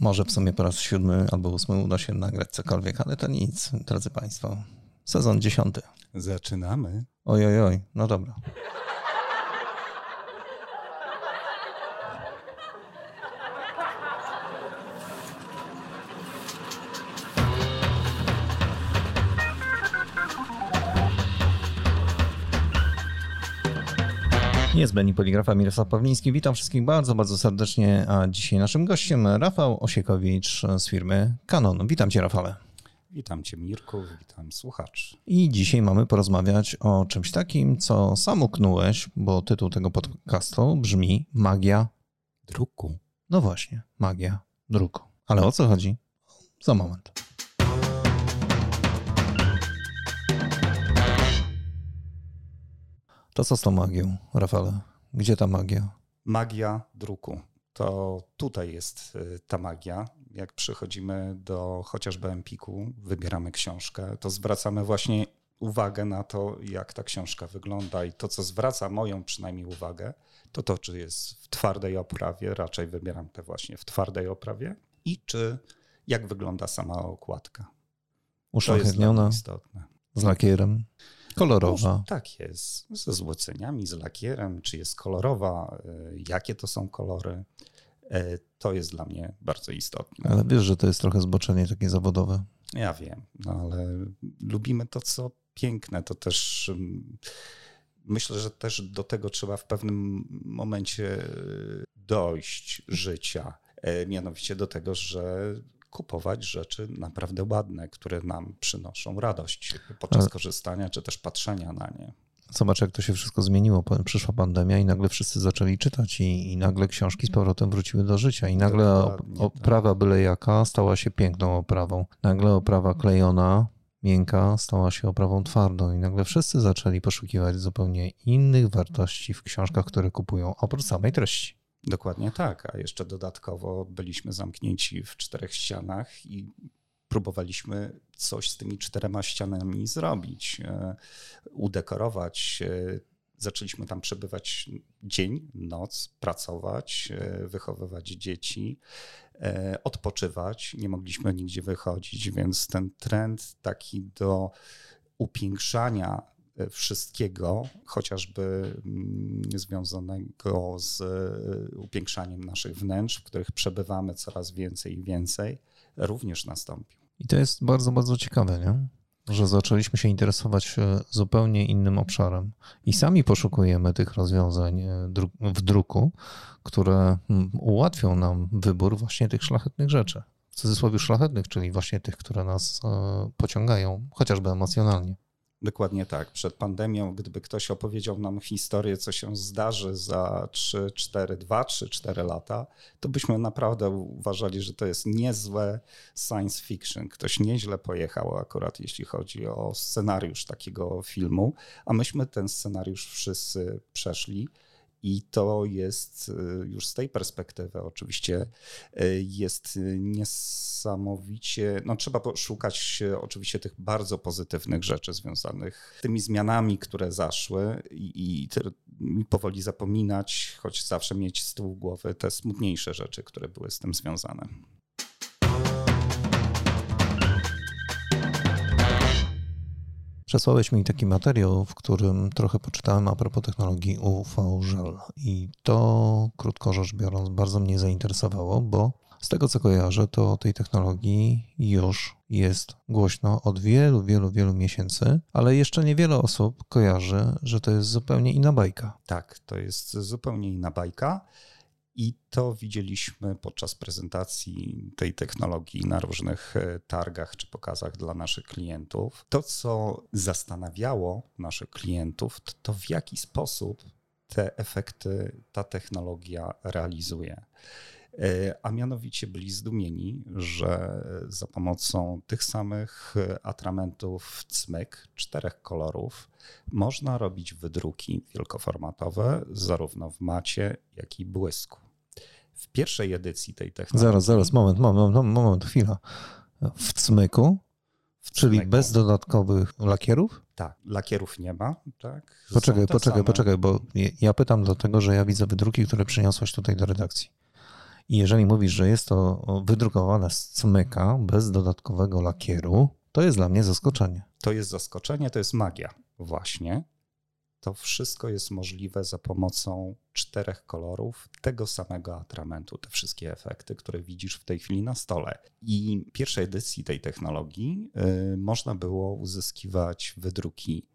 Może w sumie po raz siódmy albo ósmy uda się nagrać cokolwiek, ale to nic, drodzy Państwo. Sezon dziesiąty. Zaczynamy. Oj, oj, oj, no dobra. Niezbędni poligrafa Mirosław Pawliński. Witam wszystkich bardzo, bardzo serdecznie. A dzisiaj naszym gościem Rafał Osiekowicz z firmy Canon. Witam cię, Rafale. Witam cię, Mirku, witam słuchaczy. I dzisiaj mamy porozmawiać o czymś takim, co sam uknąłeś, bo tytuł tego podcastu brzmi Magia Druku. No właśnie, magia druku. Ale o co chodzi? Za moment. To co z tą magią, Rafale? Gdzie ta magia? Magia druku. To tutaj jest y, ta magia. Jak przychodzimy do chociażby Empiku, wybieramy książkę, to zwracamy właśnie uwagę na to, jak ta książka wygląda. I to, co zwraca moją przynajmniej uwagę, to to, czy jest w twardej oprawie, raczej wybieram te właśnie w twardej oprawie, i czy jak wygląda sama okładka. Uszlachetniona, istotne. z lakierem, kolorowa. Może, tak jest, ze złoceniami, z lakierem, czy jest kolorowa, y, jakie to są kolory. Y, To jest dla mnie bardzo istotne. Ale wiesz, że to jest trochę zboczenie takie zawodowe. Ja wiem, no ale lubimy to, co piękne. To też mm, myślę, że też do tego trzeba w pewnym momencie y, dojść życia. E, Mianowicie do tego, że kupować rzeczy naprawdę ładne, które nam przynoszą radość podczas Ale- korzystania, czy też patrzenia na nie. Zobacz, jak to się wszystko zmieniło. Przyszła pandemia i nagle wszyscy zaczęli czytać i, i nagle książki z powrotem wróciły do życia i nagle Dokładnie oprawa byle jaka stała się piękną oprawą. Nagle oprawa klejona, miękka stała się oprawą twardą i nagle wszyscy zaczęli poszukiwać zupełnie innych wartości w książkach, które kupują, oprócz samej treści. Dokładnie tak, a jeszcze dodatkowo byliśmy zamknięci w czterech ścianach i próbowaliśmy coś z tymi czterema ścianami zrobić, e, udekorować. e, Zaczęliśmy tam przebywać dzień, noc, pracować, e, wychowywać dzieci, odpoczywać. Nie mogliśmy nigdzie wychodzić, więc ten trend taki do upiększania wszystkiego, chociażby mm, związanego z e, upiększaniem naszych wnętrz, w których przebywamy coraz więcej i więcej, również nastąpił. I to jest bardzo, bardzo ciekawe, nie? że zaczęliśmy się interesować e, zupełnie innym obszarem i sami poszukujemy tych rozwiązań e, w druku, które mm, ułatwią nam wybór właśnie tych szlachetnych rzeczy. W cudzysłowie szlachetnych, czyli właśnie tych, które nas pociągają, chociażby emocjonalnie. Dokładnie tak. Przed pandemią, gdyby ktoś opowiedział nam historię, co się zdarzy za 3, 4, 2, 3, 4 lata, to byśmy naprawdę uważali, że to jest niezłe science fiction. Ktoś nieźle pojechał akurat, jeśli chodzi o scenariusz takiego filmu, a myśmy ten scenariusz wszyscy przeszli. I to jest y, już z tej perspektywy oczywiście y, jest niesamowicie, no trzeba poszukać y, oczywiście tych bardzo pozytywnych rzeczy związanych z tymi zmianami, które zaszły i, i powoli zapominać, choć zawsze mieć z tyłu głowy te smutniejsze rzeczy, które były z tym związane. Przesłałeś mi taki materiał, w którym trochę poczytałem a propos technologii UV-żel i to, krótko rzecz biorąc, bardzo mnie zainteresowało, bo z tego co kojarzę, to tej technologii już jest głośno od wielu, wielu, wielu miesięcy, ale jeszcze niewiele osób kojarzy, że to jest zupełnie inna bajka. Tak, to jest zupełnie inna bajka. I to widzieliśmy podczas prezentacji tej technologii na różnych e, targach czy pokazach dla naszych klientów. To, co zastanawiało naszych klientów, to, to w jaki sposób te efekty ta technologia realizuje. E, A mianowicie byli zdumieni, że za pomocą tych samych e, atramentów cmyk, czterech kolorów, można robić wydruki wielkoformatowe zarówno w macie, jak i błysku. W pierwszej edycji tej technologii. Zaraz, zaraz, moment, moment, moment, chwila. W cmyku, czyli bez dodatkowych lakierów? Tak, lakierów nie ma. Tak? Poczekaj, poczekaj, same- poczekaj, bo ja pytam dlatego, że ja widzę wydruki, które przyniosłeś tutaj do redakcji. I jeżeli mówisz, że jest to wydrukowane z cmyka bez dodatkowego lakieru, to jest dla mnie zaskoczenie. To jest zaskoczenie, to jest magia, właśnie. To wszystko jest możliwe za pomocą czterech kolorów tego samego atramentu, te wszystkie efekty, które widzisz w tej chwili na stole. I pierwszej edycji tej technologii y, można było uzyskiwać wydruki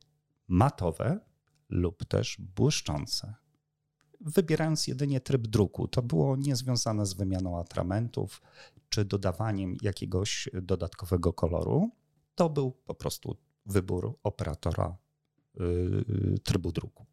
matowe lub też błyszczące wybierając jedynie tryb druku. To było niezwiązane z wymianą atramentów czy dodawaniem jakiegoś dodatkowego koloru. To był po prostu wybór operatora yy, trybu druku.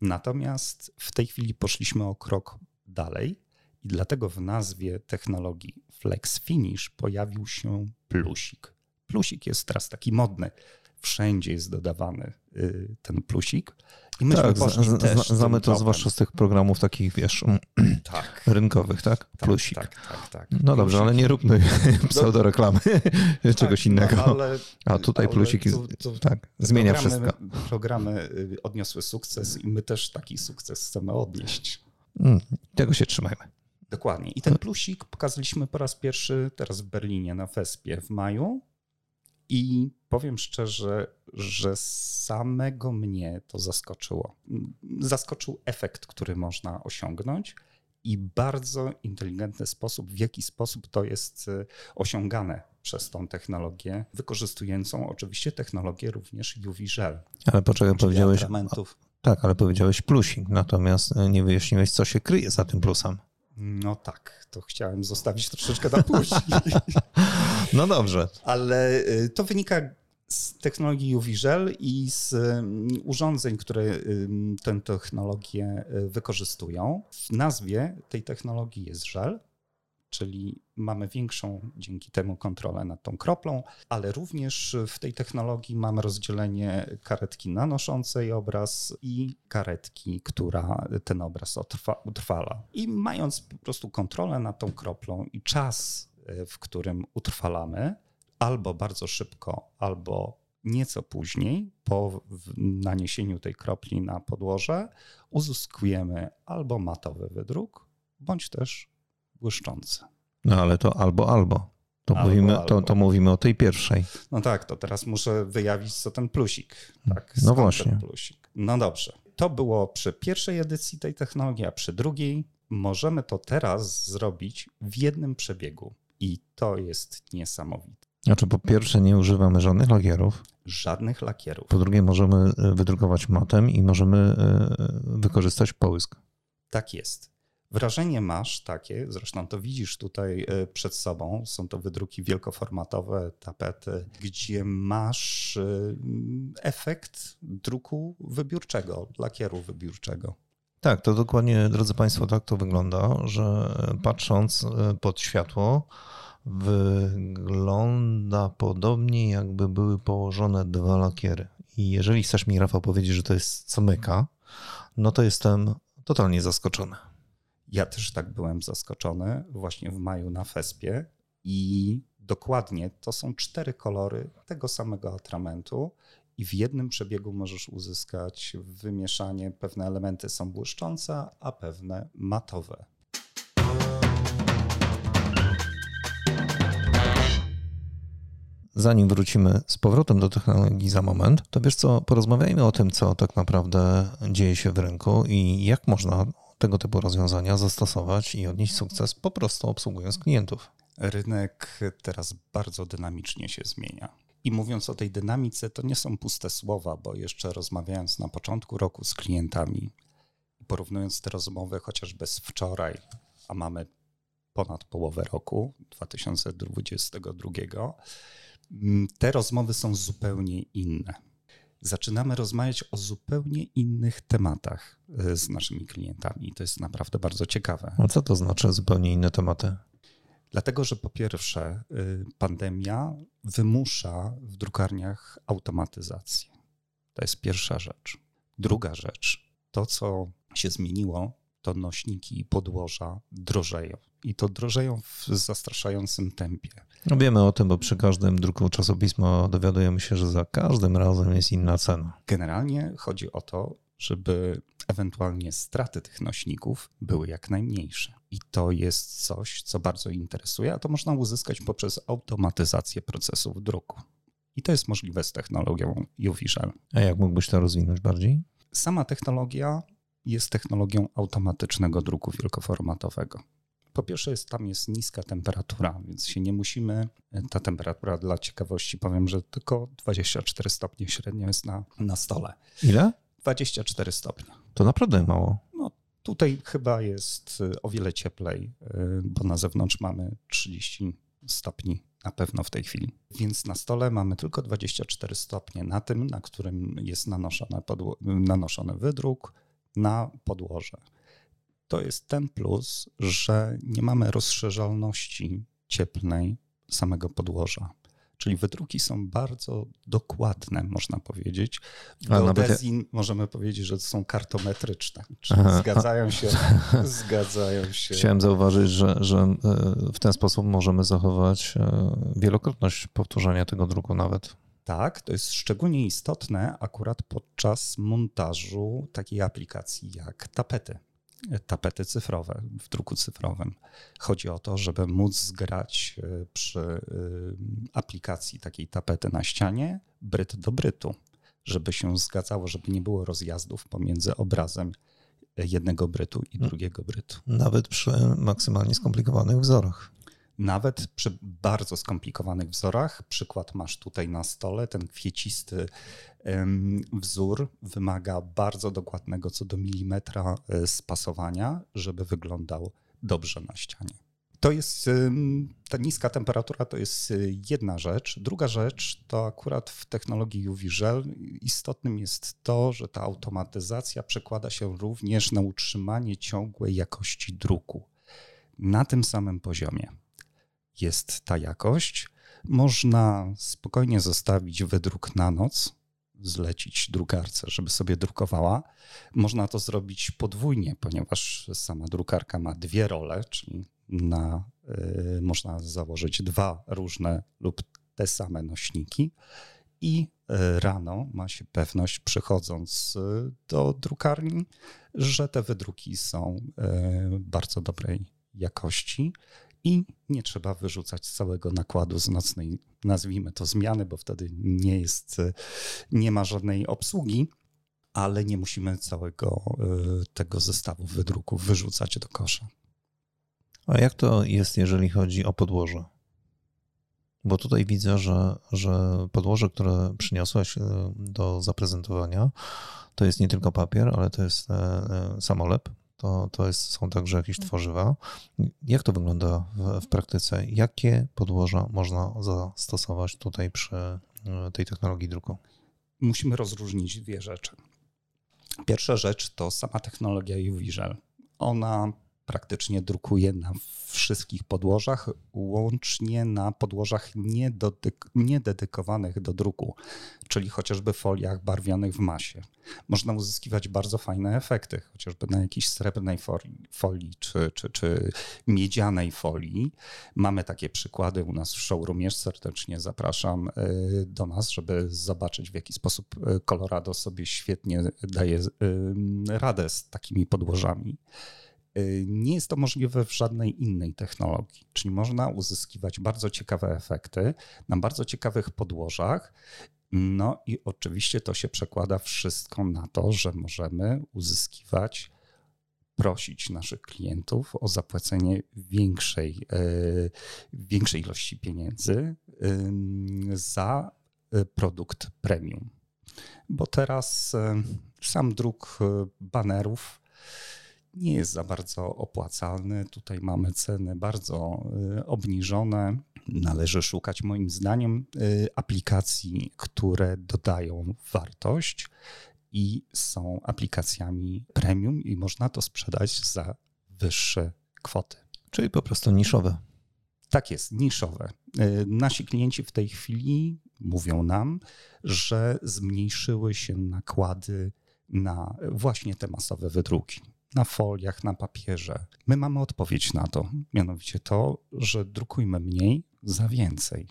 Natomiast w tej chwili poszliśmy o krok dalej i dlatego w nazwie technologii Flex Finish pojawił się plusik. Plusik jest teraz taki modny. Wszędzie jest dodawany yy, ten plusik. I myśmy tak, poszli z, też znamy to zwłaszcza z tych programów takich, wiesz, mm, tak. rynkowych, tak? tak Plusik. Tak, tak, tak. No dobrze, ale nie róbmy pseudoreklamy, czegoś tak, innego. No, ale, A tutaj ale plusik to, to, tak, zmienia programy, wszystko. Programy y, odniosły sukces i my też taki sukces chcemy odnieść. Mm, tego się trzymajmy. Dokładnie. I ten plusik pokazaliśmy po raz pierwszy teraz w Berlinie na Fespie w maju. I powiem szczerze, że samego mnie to zaskoczyło. Zaskoczył efekt, który można osiągnąć i bardzo inteligentny sposób, w jaki sposób to jest y, osiągane przez tą technologię, wykorzystującą oczywiście technologię również UV gel. Ale poczekaj, powiedziałeś. Tak, ale powiedziałeś plusik, natomiast y, nie wyjaśniłeś, co się kryje za tym plusem. No tak, to chciałem zostawić troszeczkę na później. No dobrze. Ale y, to wynika z technologii UV Gel i z mm, urządzeń, które tę technologię y, wykorzystują. W nazwie tej technologii jest żel, czyli mamy większą dzięki temu kontrolę nad tą kroplą, ale również w tej technologii mamy rozdzielenie karetki nanoszącej obraz i karetki, która ten obraz utrwala. I mając po prostu kontrolę nad tą kroplą i czas, w którym utrwalamy, albo bardzo szybko, albo nieco później, po naniesieniu tej kropli na podłoże, uzyskujemy albo matowy wydruk, bądź też błyszczący. No ale to albo, albo. To, albo, mówimy, albo. To, to mówimy o tej pierwszej. No tak, to teraz muszę wyjawić, co ten plusik. Tak, no właśnie. Plusik. No dobrze. To było przy pierwszej edycji tej technologii, a przy drugiej możemy to teraz zrobić w jednym przebiegu. I to jest niesamowite. Znaczy, po pierwsze, nie używamy żadnych lakierów. Żadnych lakierów. Po drugie, możemy e, wydrukować matem i możemy e, wykorzystać połysk. Tak jest. Wrażenie masz takie, zresztą to widzisz tutaj e, przed sobą, są to wydruki wielkoformatowe, tapety, gdzie masz efekt druku wybiórczego, lakieru wybiórczego. Tak, to dokładnie, drodzy Państwo, tak to wygląda, że patrząc pod światło, wygląda podobnie, jakby były położone dwa lakiery. I jeżeli chcesz mi, Rafał, powiedzieć, że to jest cmyka, no to jestem totalnie zaskoczony. Ja też tak byłem zaskoczony właśnie w maju na Fespie i dokładnie to są cztery kolory tego samego atramentu i w jednym przebiegu możesz uzyskać wymieszanie. Pewne elementy są błyszczące, a pewne matowe. zanim wrócimy z powrotem do technologii za moment, to wiesz co, porozmawiajmy o tym, co tak naprawdę dzieje się w rynku i jak można tego typu rozwiązania zastosować i odnieść sukces po prostu obsługując klientów. Rynek teraz bardzo dynamicznie się zmienia. I mówiąc o tej dynamice, to nie są puste słowa, bo jeszcze rozmawiając na początku roku z klientami, porównując te rozmowy chociażby z wczoraj, a mamy ponad połowę roku 2022, Mm, te rozmowy są zupełnie inne. Zaczynamy rozmawiać o zupełnie innych tematach e, z naszymi klientami. To jest naprawdę bardzo ciekawe. A co to znaczy zupełnie inne tematy? Dlatego, że po pierwsze, e, pandemia wymusza w drukarniach automatyzację. To jest pierwsza rzecz. Druga rzecz, to co się zmieniło, to nośniki i podłoża drożeją. I to drożeją w zastraszającym tempie. No wiemy o tym, bo przy każdym druku czasopisma dowiadujemy się, że za każdym razem jest inna cena. Generalnie chodzi o to, żeby ewentualnie straty tych nośników były jak najmniejsze. I to jest coś, co bardzo interesuje, a to można uzyskać poprzez automatyzację procesów druku. I to jest możliwe z technologią UV-Shell. A jak mógłbyś to rozwinąć bardziej? Sama technologia jest technologią automatycznego druku wielkoformatowego. Po pierwsze, jest, tam jest niska temperatura, więc się nie musimy. Ta temperatura dla ciekawości powiem, że tylko 24 stopnie średnio jest na, na stole. Ile? 24 stopnie. To naprawdę mało. No, tutaj chyba jest y, o wiele cieplej, y, bo na zewnątrz mamy 30 stopni na pewno w tej chwili. Więc na stole mamy tylko 24 stopnie na tym, na którym jest nanoszony, nanoszony wydruk na podłoże. To jest ten plus, że nie mamy rozszerzalności cieplnej samego podłoża. Czyli wydruki są bardzo dokładne, można powiedzieć. Geodezji ja... możemy powiedzieć, że są kartometryczne. Czyli Aha, zgadzają się, zgadzają się. Chciałem zauważyć, że, że e, w ten sposób możemy zachować e, wielokrotność powtórzenia tego druku nawet. Tak, to jest szczególnie istotne akurat podczas montażu takiej aplikacji jak tapety tapety cyfrowe w druku cyfrowym. Chodzi o to, żeby móc zgrać e, przy e, aplikacji takiej tapety na ścianie bryt do brytu, żeby się zgadzało, żeby nie było rozjazdów pomiędzy obrazem jednego brytu i drugiego brytu. Nawet przy maksymalnie skomplikowanych wzorach. Nawet przy bardzo skomplikowanych wzorach, przykład masz tutaj na stole, ten kwiecisty wzór wymaga bardzo dokładnego co do milimetra e, spasowania, żeby wyglądał dobrze na ścianie. To jest ta niska temperatura to jest e, jedna rzecz. Druga rzecz to akurat w technologii UV gel istotnym jest to, że ta automatyzacja przekłada się również na utrzymanie ciągłej jakości druku na tym samym poziomie jest ta jakość. Można spokojnie zostawić wydruk na noc, zlecić drukarce, żeby sobie drukowała. Można to zrobić podwójnie, ponieważ sama drukarka ma dwie role, czyli na, y, można założyć dwa różne lub te same nośniki i y, rano ma się pewność, przychodząc y, do drukarni, że te wydruki są bardzo dobrej jakości i nie trzeba wyrzucać całego nakładu z nocnej, nazwijmy to zmiany, bo wtedy nie jest, nie ma żadnej obsługi, ale nie musimy całego e, tego zestawu wydruków wyrzucać do kosza. A jak to jest, jeżeli chodzi o podłoże? Bo tutaj widzę, że, że podłoże, które przyniosłeś e, do zaprezentowania, to jest nie tylko papier, ale to jest e, samolep to, to jest, są także jakieś mm. tworzywa. Jak to wygląda w, w praktyce? Jakie podłoża można zastosować tutaj przy e, tej technologii druku? Musimy rozróżnić dwie rzeczy. Pierwsza rzecz to sama technologia UV-Gel. Ona praktycznie drukuje na wszystkich podłożach, łącznie na podłożach niededykowanych do druku, czyli chociażby foliach barwionych w masie. Można uzyskiwać bardzo fajne efekty, chociażby na jakiejś srebrnej folii, folii czy, czy, czy miedzianej folii. Mamy takie przykłady u nas w showroomie. Serdecznie zapraszam y, do nas, żeby zobaczyć, w jaki sposób y, Colorado sobie świetnie daje y, radę z takimi podłożami. Y, nie jest to możliwe w żadnej innej technologii, czyli można uzyskiwać bardzo ciekawe efekty na bardzo ciekawych podłożach. No i oczywiście to się przekłada wszystko na to, że możemy uzyskiwać, prosić naszych klientów o zapłacenie większej, y, większej ilości pieniędzy za y, produkt premium. Bo teraz sam druk banerów nie jest za bardzo opłacalny. Tutaj mamy ceny bardzo y, obniżone. Należy szukać, moim zdaniem, y, aplikacji, które dodają wartość i są aplikacjami premium, i można to sprzedać za wyższe kwoty. Czyli po prostu niszowe. Tak jest, niszowe. Y, nasi klienci w tej chwili mówią nam, że zmniejszyły się nakłady na właśnie te masowe wydruki na foliach, na papierze. My mamy odpowiedź na to, mianowicie to, że drukujmy mniej za więcej.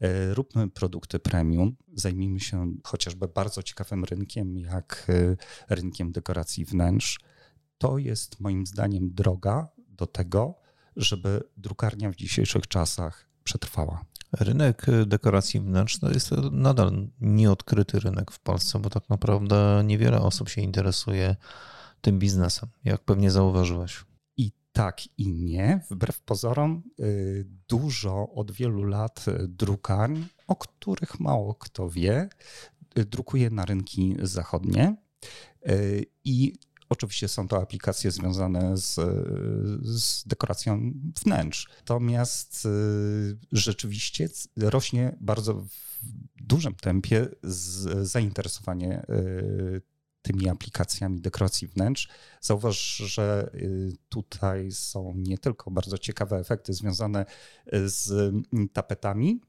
E, róbmy produkty premium, zajmijmy się chociażby bardzo ciekawym rynkiem, jak e, rynkiem dekoracji wnętrz. To jest moim zdaniem droga do tego, żeby drukarnia w dzisiejszych czasach przetrwała. Rynek dekoracji wnętrz to jest nadal nieodkryty rynek w Polsce, bo tak naprawdę niewiele osób się interesuje tym biznesem, jak pewnie zauważyłeś. I tak i nie. Wbrew pozorom, y, dużo od wielu lat drukarń, o których mało kto wie, y, drukuje na rynki zachodnie. Y, I Oczywiście są to aplikacje związane z, z, dekoracją wnętrz. Natomiast rzeczywiście rośnie bardzo w dużym tempie zainteresowanie tymi aplikacjami dekoracji wnętrz. Zauważ, że y, tutaj są nie tylko bardzo ciekawe efekty związane z mm, tapetami,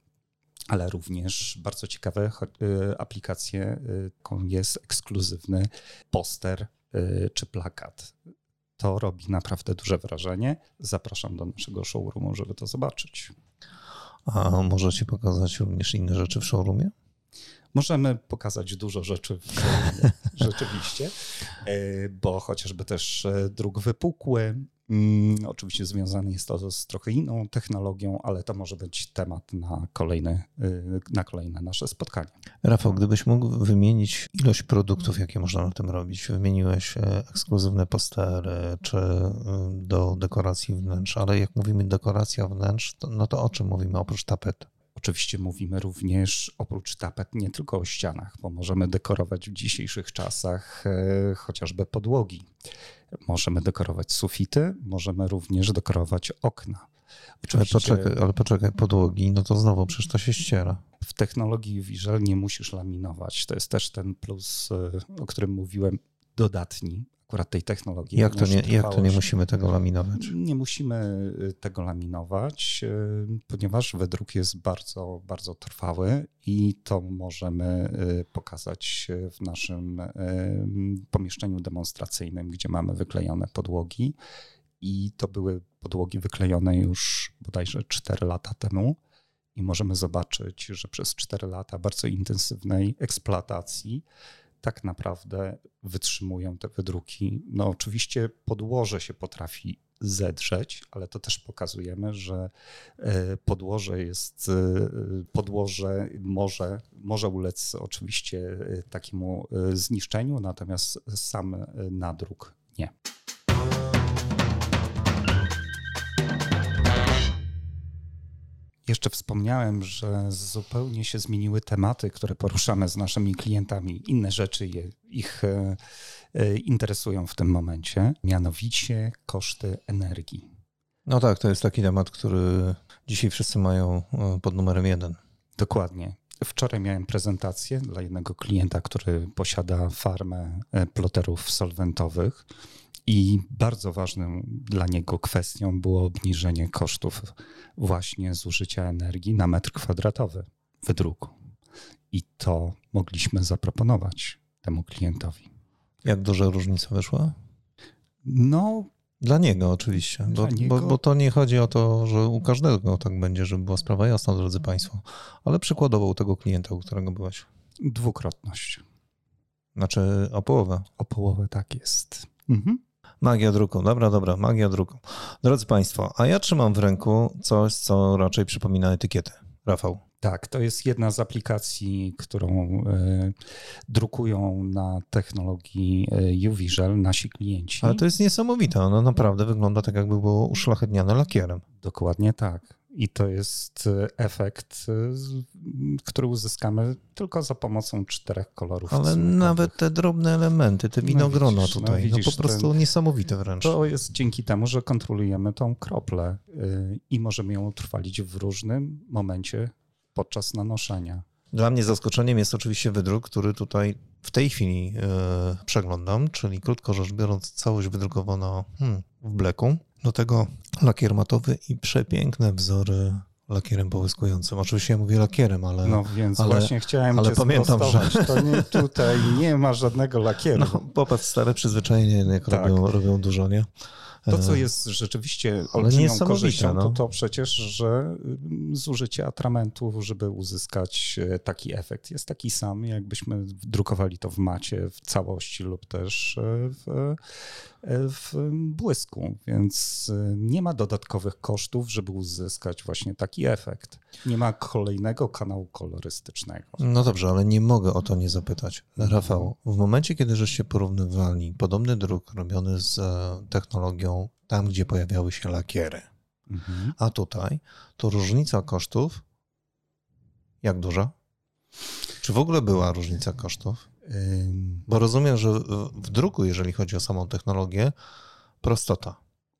ale również bardzo ciekawe y, aplikacje, jaką jest ekskluzywny poster y, czy plakat. To robi naprawdę duże wrażenie. Zapraszam do naszego showroomu, żeby to zobaczyć. A możecie pokazać również inne rzeczy w showroomie? Możemy pokazać dużo rzeczy rzeczywiście, e, bo chociażby też e, druk wypukły, mm, Oczywiście związany jest to z trochę inną technologią, ale to może być temat na kolejne, e, na kolejne nasze spotkanie. Rafał, gdybyś mógł wymienić ilość produktów, jakie można na tym robić. Wymieniłeś ekskluzywne postery czy do dekoracji wnętrz, ale jak mówimy dekoracja wnętrz, to, no to o czym mówimy oprócz tapetu? Oczywiście mówimy również oprócz tapet nie tylko o ścianach, bo możemy dekorować w dzisiejszych czasach e, chociażby podłogi. Możemy dekorować sufity, możemy również dekorować okna. Oczywiście, ale, poczekaj, ale poczekaj, podłogi, no to znowu przecież to się ściera. W technologii Visual nie musisz laminować. To jest też ten plus, e, o którym mówiłem, dodatni akurat tej technologii. Jak to, nie, jak to nie musimy tego laminować? Nie musimy y, tego laminować, y, ponieważ wydruk jest bardzo, bardzo trwały i to możemy y, pokazać w naszym pomieszczeniu demonstracyjnym, gdzie mamy wyklejone podłogi. I to były podłogi wyklejone już bodajże 4 lata temu. I możemy zobaczyć, że przez 4 lata bardzo intensywnej eksploatacji tak naprawdę wytrzymują te wydruki. No oczywiście podłoże się potrafi zedrzeć, ale to też pokazujemy, że e, podłoże jest, e, podłoże może, może ulec oczywiście e, takiemu zniszczeniu, natomiast sam nadruk nie. Jeszcze wspomniałem, że zupełnie się zmieniły tematy, które poruszamy z naszymi klientami. Inne rzeczy je, ich e, e, interesują w tym momencie, mianowicie koszty energii. No tak, to jest taki temat, który dzisiaj wszyscy mają e, pod numerem jeden. Dokładnie. Wczoraj miałem prezentację dla jednego klienta, który posiada farmę ploterów solwentowych. I bardzo ważną dla niego kwestią było obniżenie kosztów właśnie zużycia energii na metr kwadratowy wydruku. I to mogliśmy zaproponować temu klientowi. Jak duża różnica wyszła? No. Dla niego oczywiście, bo, niego... Bo, bo, to nie chodzi o to, że u każdego tak będzie, żeby była sprawa jasna, drodzy Państwo, ale przykładowo u tego klienta, u którego byłeś. Dwukrotność. Znaczy o połowę? O połowę tak jest. Mhm. Magia druku, dobra, dobra, magia druku. Drodzy Państwo, a ja trzymam w ręku coś, co raczej przypomina etykietę. Rafał. Tak, to jest jedna z aplikacji, którą y, drukują na technologii e, UVisual nasi klienci. Ale to jest niesamowite, ono naprawdę wygląda tak, jakby było uszlachetniane lakierem. Dokładnie tak. I to jest e, efekt, e, który uzyskamy tylko za pomocą czterech kolorów. Ale nawet te drobne elementy, te winogrona no widzisz, tutaj, no, widzisz, no po prostu ten, niesamowite wręcz. To jest dzięki temu, że kontrolujemy tą kroplę e, i możemy ją utrwalić w różnym momencie podczas nanoszenia. Dla mnie zaskoczeniem jest oczywiście wydruk, który tutaj w tej chwili przeglądam, czyli krótko rzecz biorąc całość wydrukowana hmm, w bleku. Do tego lakier matowy i przepiękne wzory lakierem połyskującym. Oczywiście ja mówię lakierem, ale... No więc ale, właśnie chciałem ale cię pamiętam, że to nie, tutaj nie ma żadnego lakieru. No, popatrz, stare przyzwyczajenie jak tak. robią, robią dużo, nie? To, co jest rzeczywiście olbrzymią korzyścią, no. to to przecież, że mm, zużycie atramentu, żeby uzyskać e, taki efekt, jest taki sam, jakbyśmy drukowali to w macie w całości lub też e, w, e, w błysku, więc nie ma dodatkowych kosztów, żeby uzyskać właśnie taki efekt. Nie ma kolejnego kanału kolorystycznego. No dobrze, ale nie mogę o to nie zapytać. Rafał, w momencie, kiedy żeście porównywali podobny druk robiony z technologią tam, gdzie pojawiały się lakiery. Mhm. A tutaj to różnica kosztów jak duża? Czy w ogóle była różnica kosztów? Bo rozumiem, że w druku, jeżeli chodzi o samą technologię, prostota.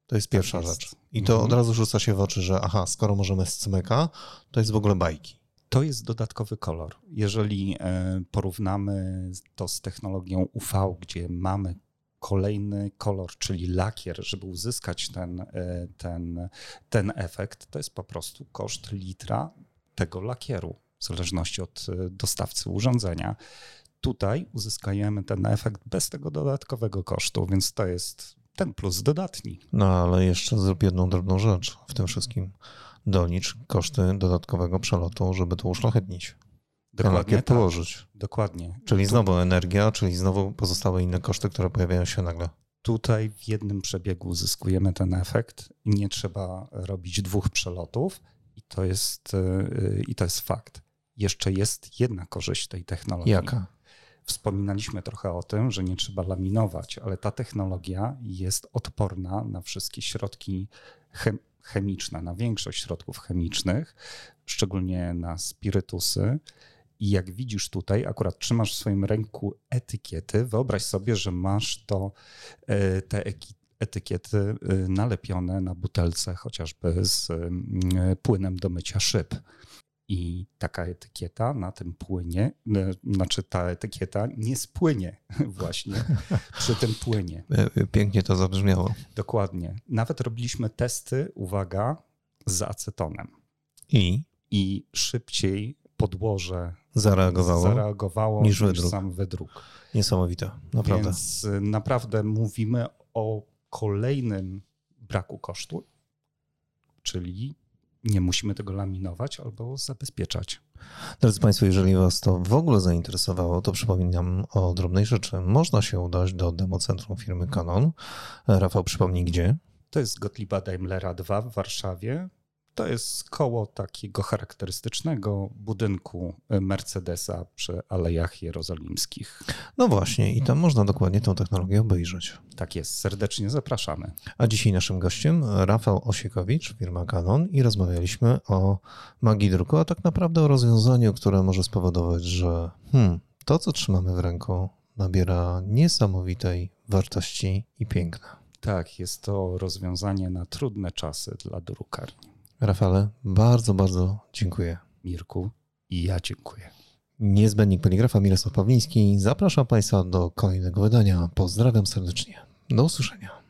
To jest tak pierwsza tak jest. rzecz. I to mhm. od razu rzuca się w oczy, że aha, skoro możemy z cmyka, to jest w ogóle bajki. To jest dodatkowy kolor. Jeżeli e, porównamy to z technologią UV, gdzie mamy kolejny kolor, czyli lakier, żeby uzyskać ten, e, ten, ten efekt, to jest po prostu koszt litra tego lakieru, w zależności od e, dostawcy urządzenia. Tutaj uzyskujemy ten efekt bez tego dodatkowego kosztu, więc to jest ten plus dodatni. No ale jeszcze zrób jedną drobną rzecz w tym wszystkim. Dolicz koszty dodatkowego przelotu, żeby to uszlachetnić. Dokładnie tak. położyć. Dokładnie. Czyli znowu energia, czyli znowu pozostałe inne koszty, które pojawiają się nagle. Tutaj w jednym przebiegu uzyskujemy ten efekt nie trzeba robić dwóch przelotów i to jest, yy, i to jest fakt. Jeszcze jest jedna korzyść tej technologii. Jaka? Wspominaliśmy trochę o tym, że nie trzeba laminować, ale ta technologia jest odporna na wszystkie środki chemiczne, na większość środków chemicznych, szczególnie na spirytusy. I jak widzisz tutaj, akurat trzymasz w swoim ręku etykiety, wyobraź sobie, że masz to, e, te etykiety e, nalepione na butelce, chociażby z płynem do mycia szyb. I taka etykieta na tym płynie, e, znaczy ta etykieta nie spłynie właśnie przy tym płynie. Pięknie to zabrzmiało. Dokładnie. Nawet robiliśmy testy, uwaga, z acetonem. I? I szybciej podłoże zareagowało, zareagowało niż, niż sam wydruk. Niesamowite, naprawdę. Więc y, naprawdę mówimy o kolejnym braku kosztu, czyli nie musimy tego laminować albo zabezpieczać. Drodzy Państwo, jeżeli Was to w ogóle zainteresowało, to przypominam o drobnej rzeczy. Można się udać do democentrum firmy Canon. Rafał, przypomnij gdzie? To jest Gottlieba Daimlera 2 w Warszawie. To jest koło takiego charakterystycznego budynku Mercedesa przy Alejach Jerozolimskich. No właśnie, i tam można dokładnie tę technologię obejrzeć. Tak jest, serdecznie zapraszamy. A dzisiaj naszym gościem Rafał Osiekowicz, firma Canon i rozmawialiśmy o magii druku, a tak naprawdę o rozwiązaniu, które może spowodować, że hmm, to, co trzymamy w ręku, nabiera niesamowitej wartości i piękna. Tak, jest to rozwiązanie na trudne czasy dla drukarni. Rafale, bardzo, bardzo dziękuję. Mirku, i ja dziękuję. Niezbędnik Poligrafa Mirosław Pawliński. Zapraszam Państwa do kolejnego wydania. Pozdrawiam serdecznie. Do usłyszenia.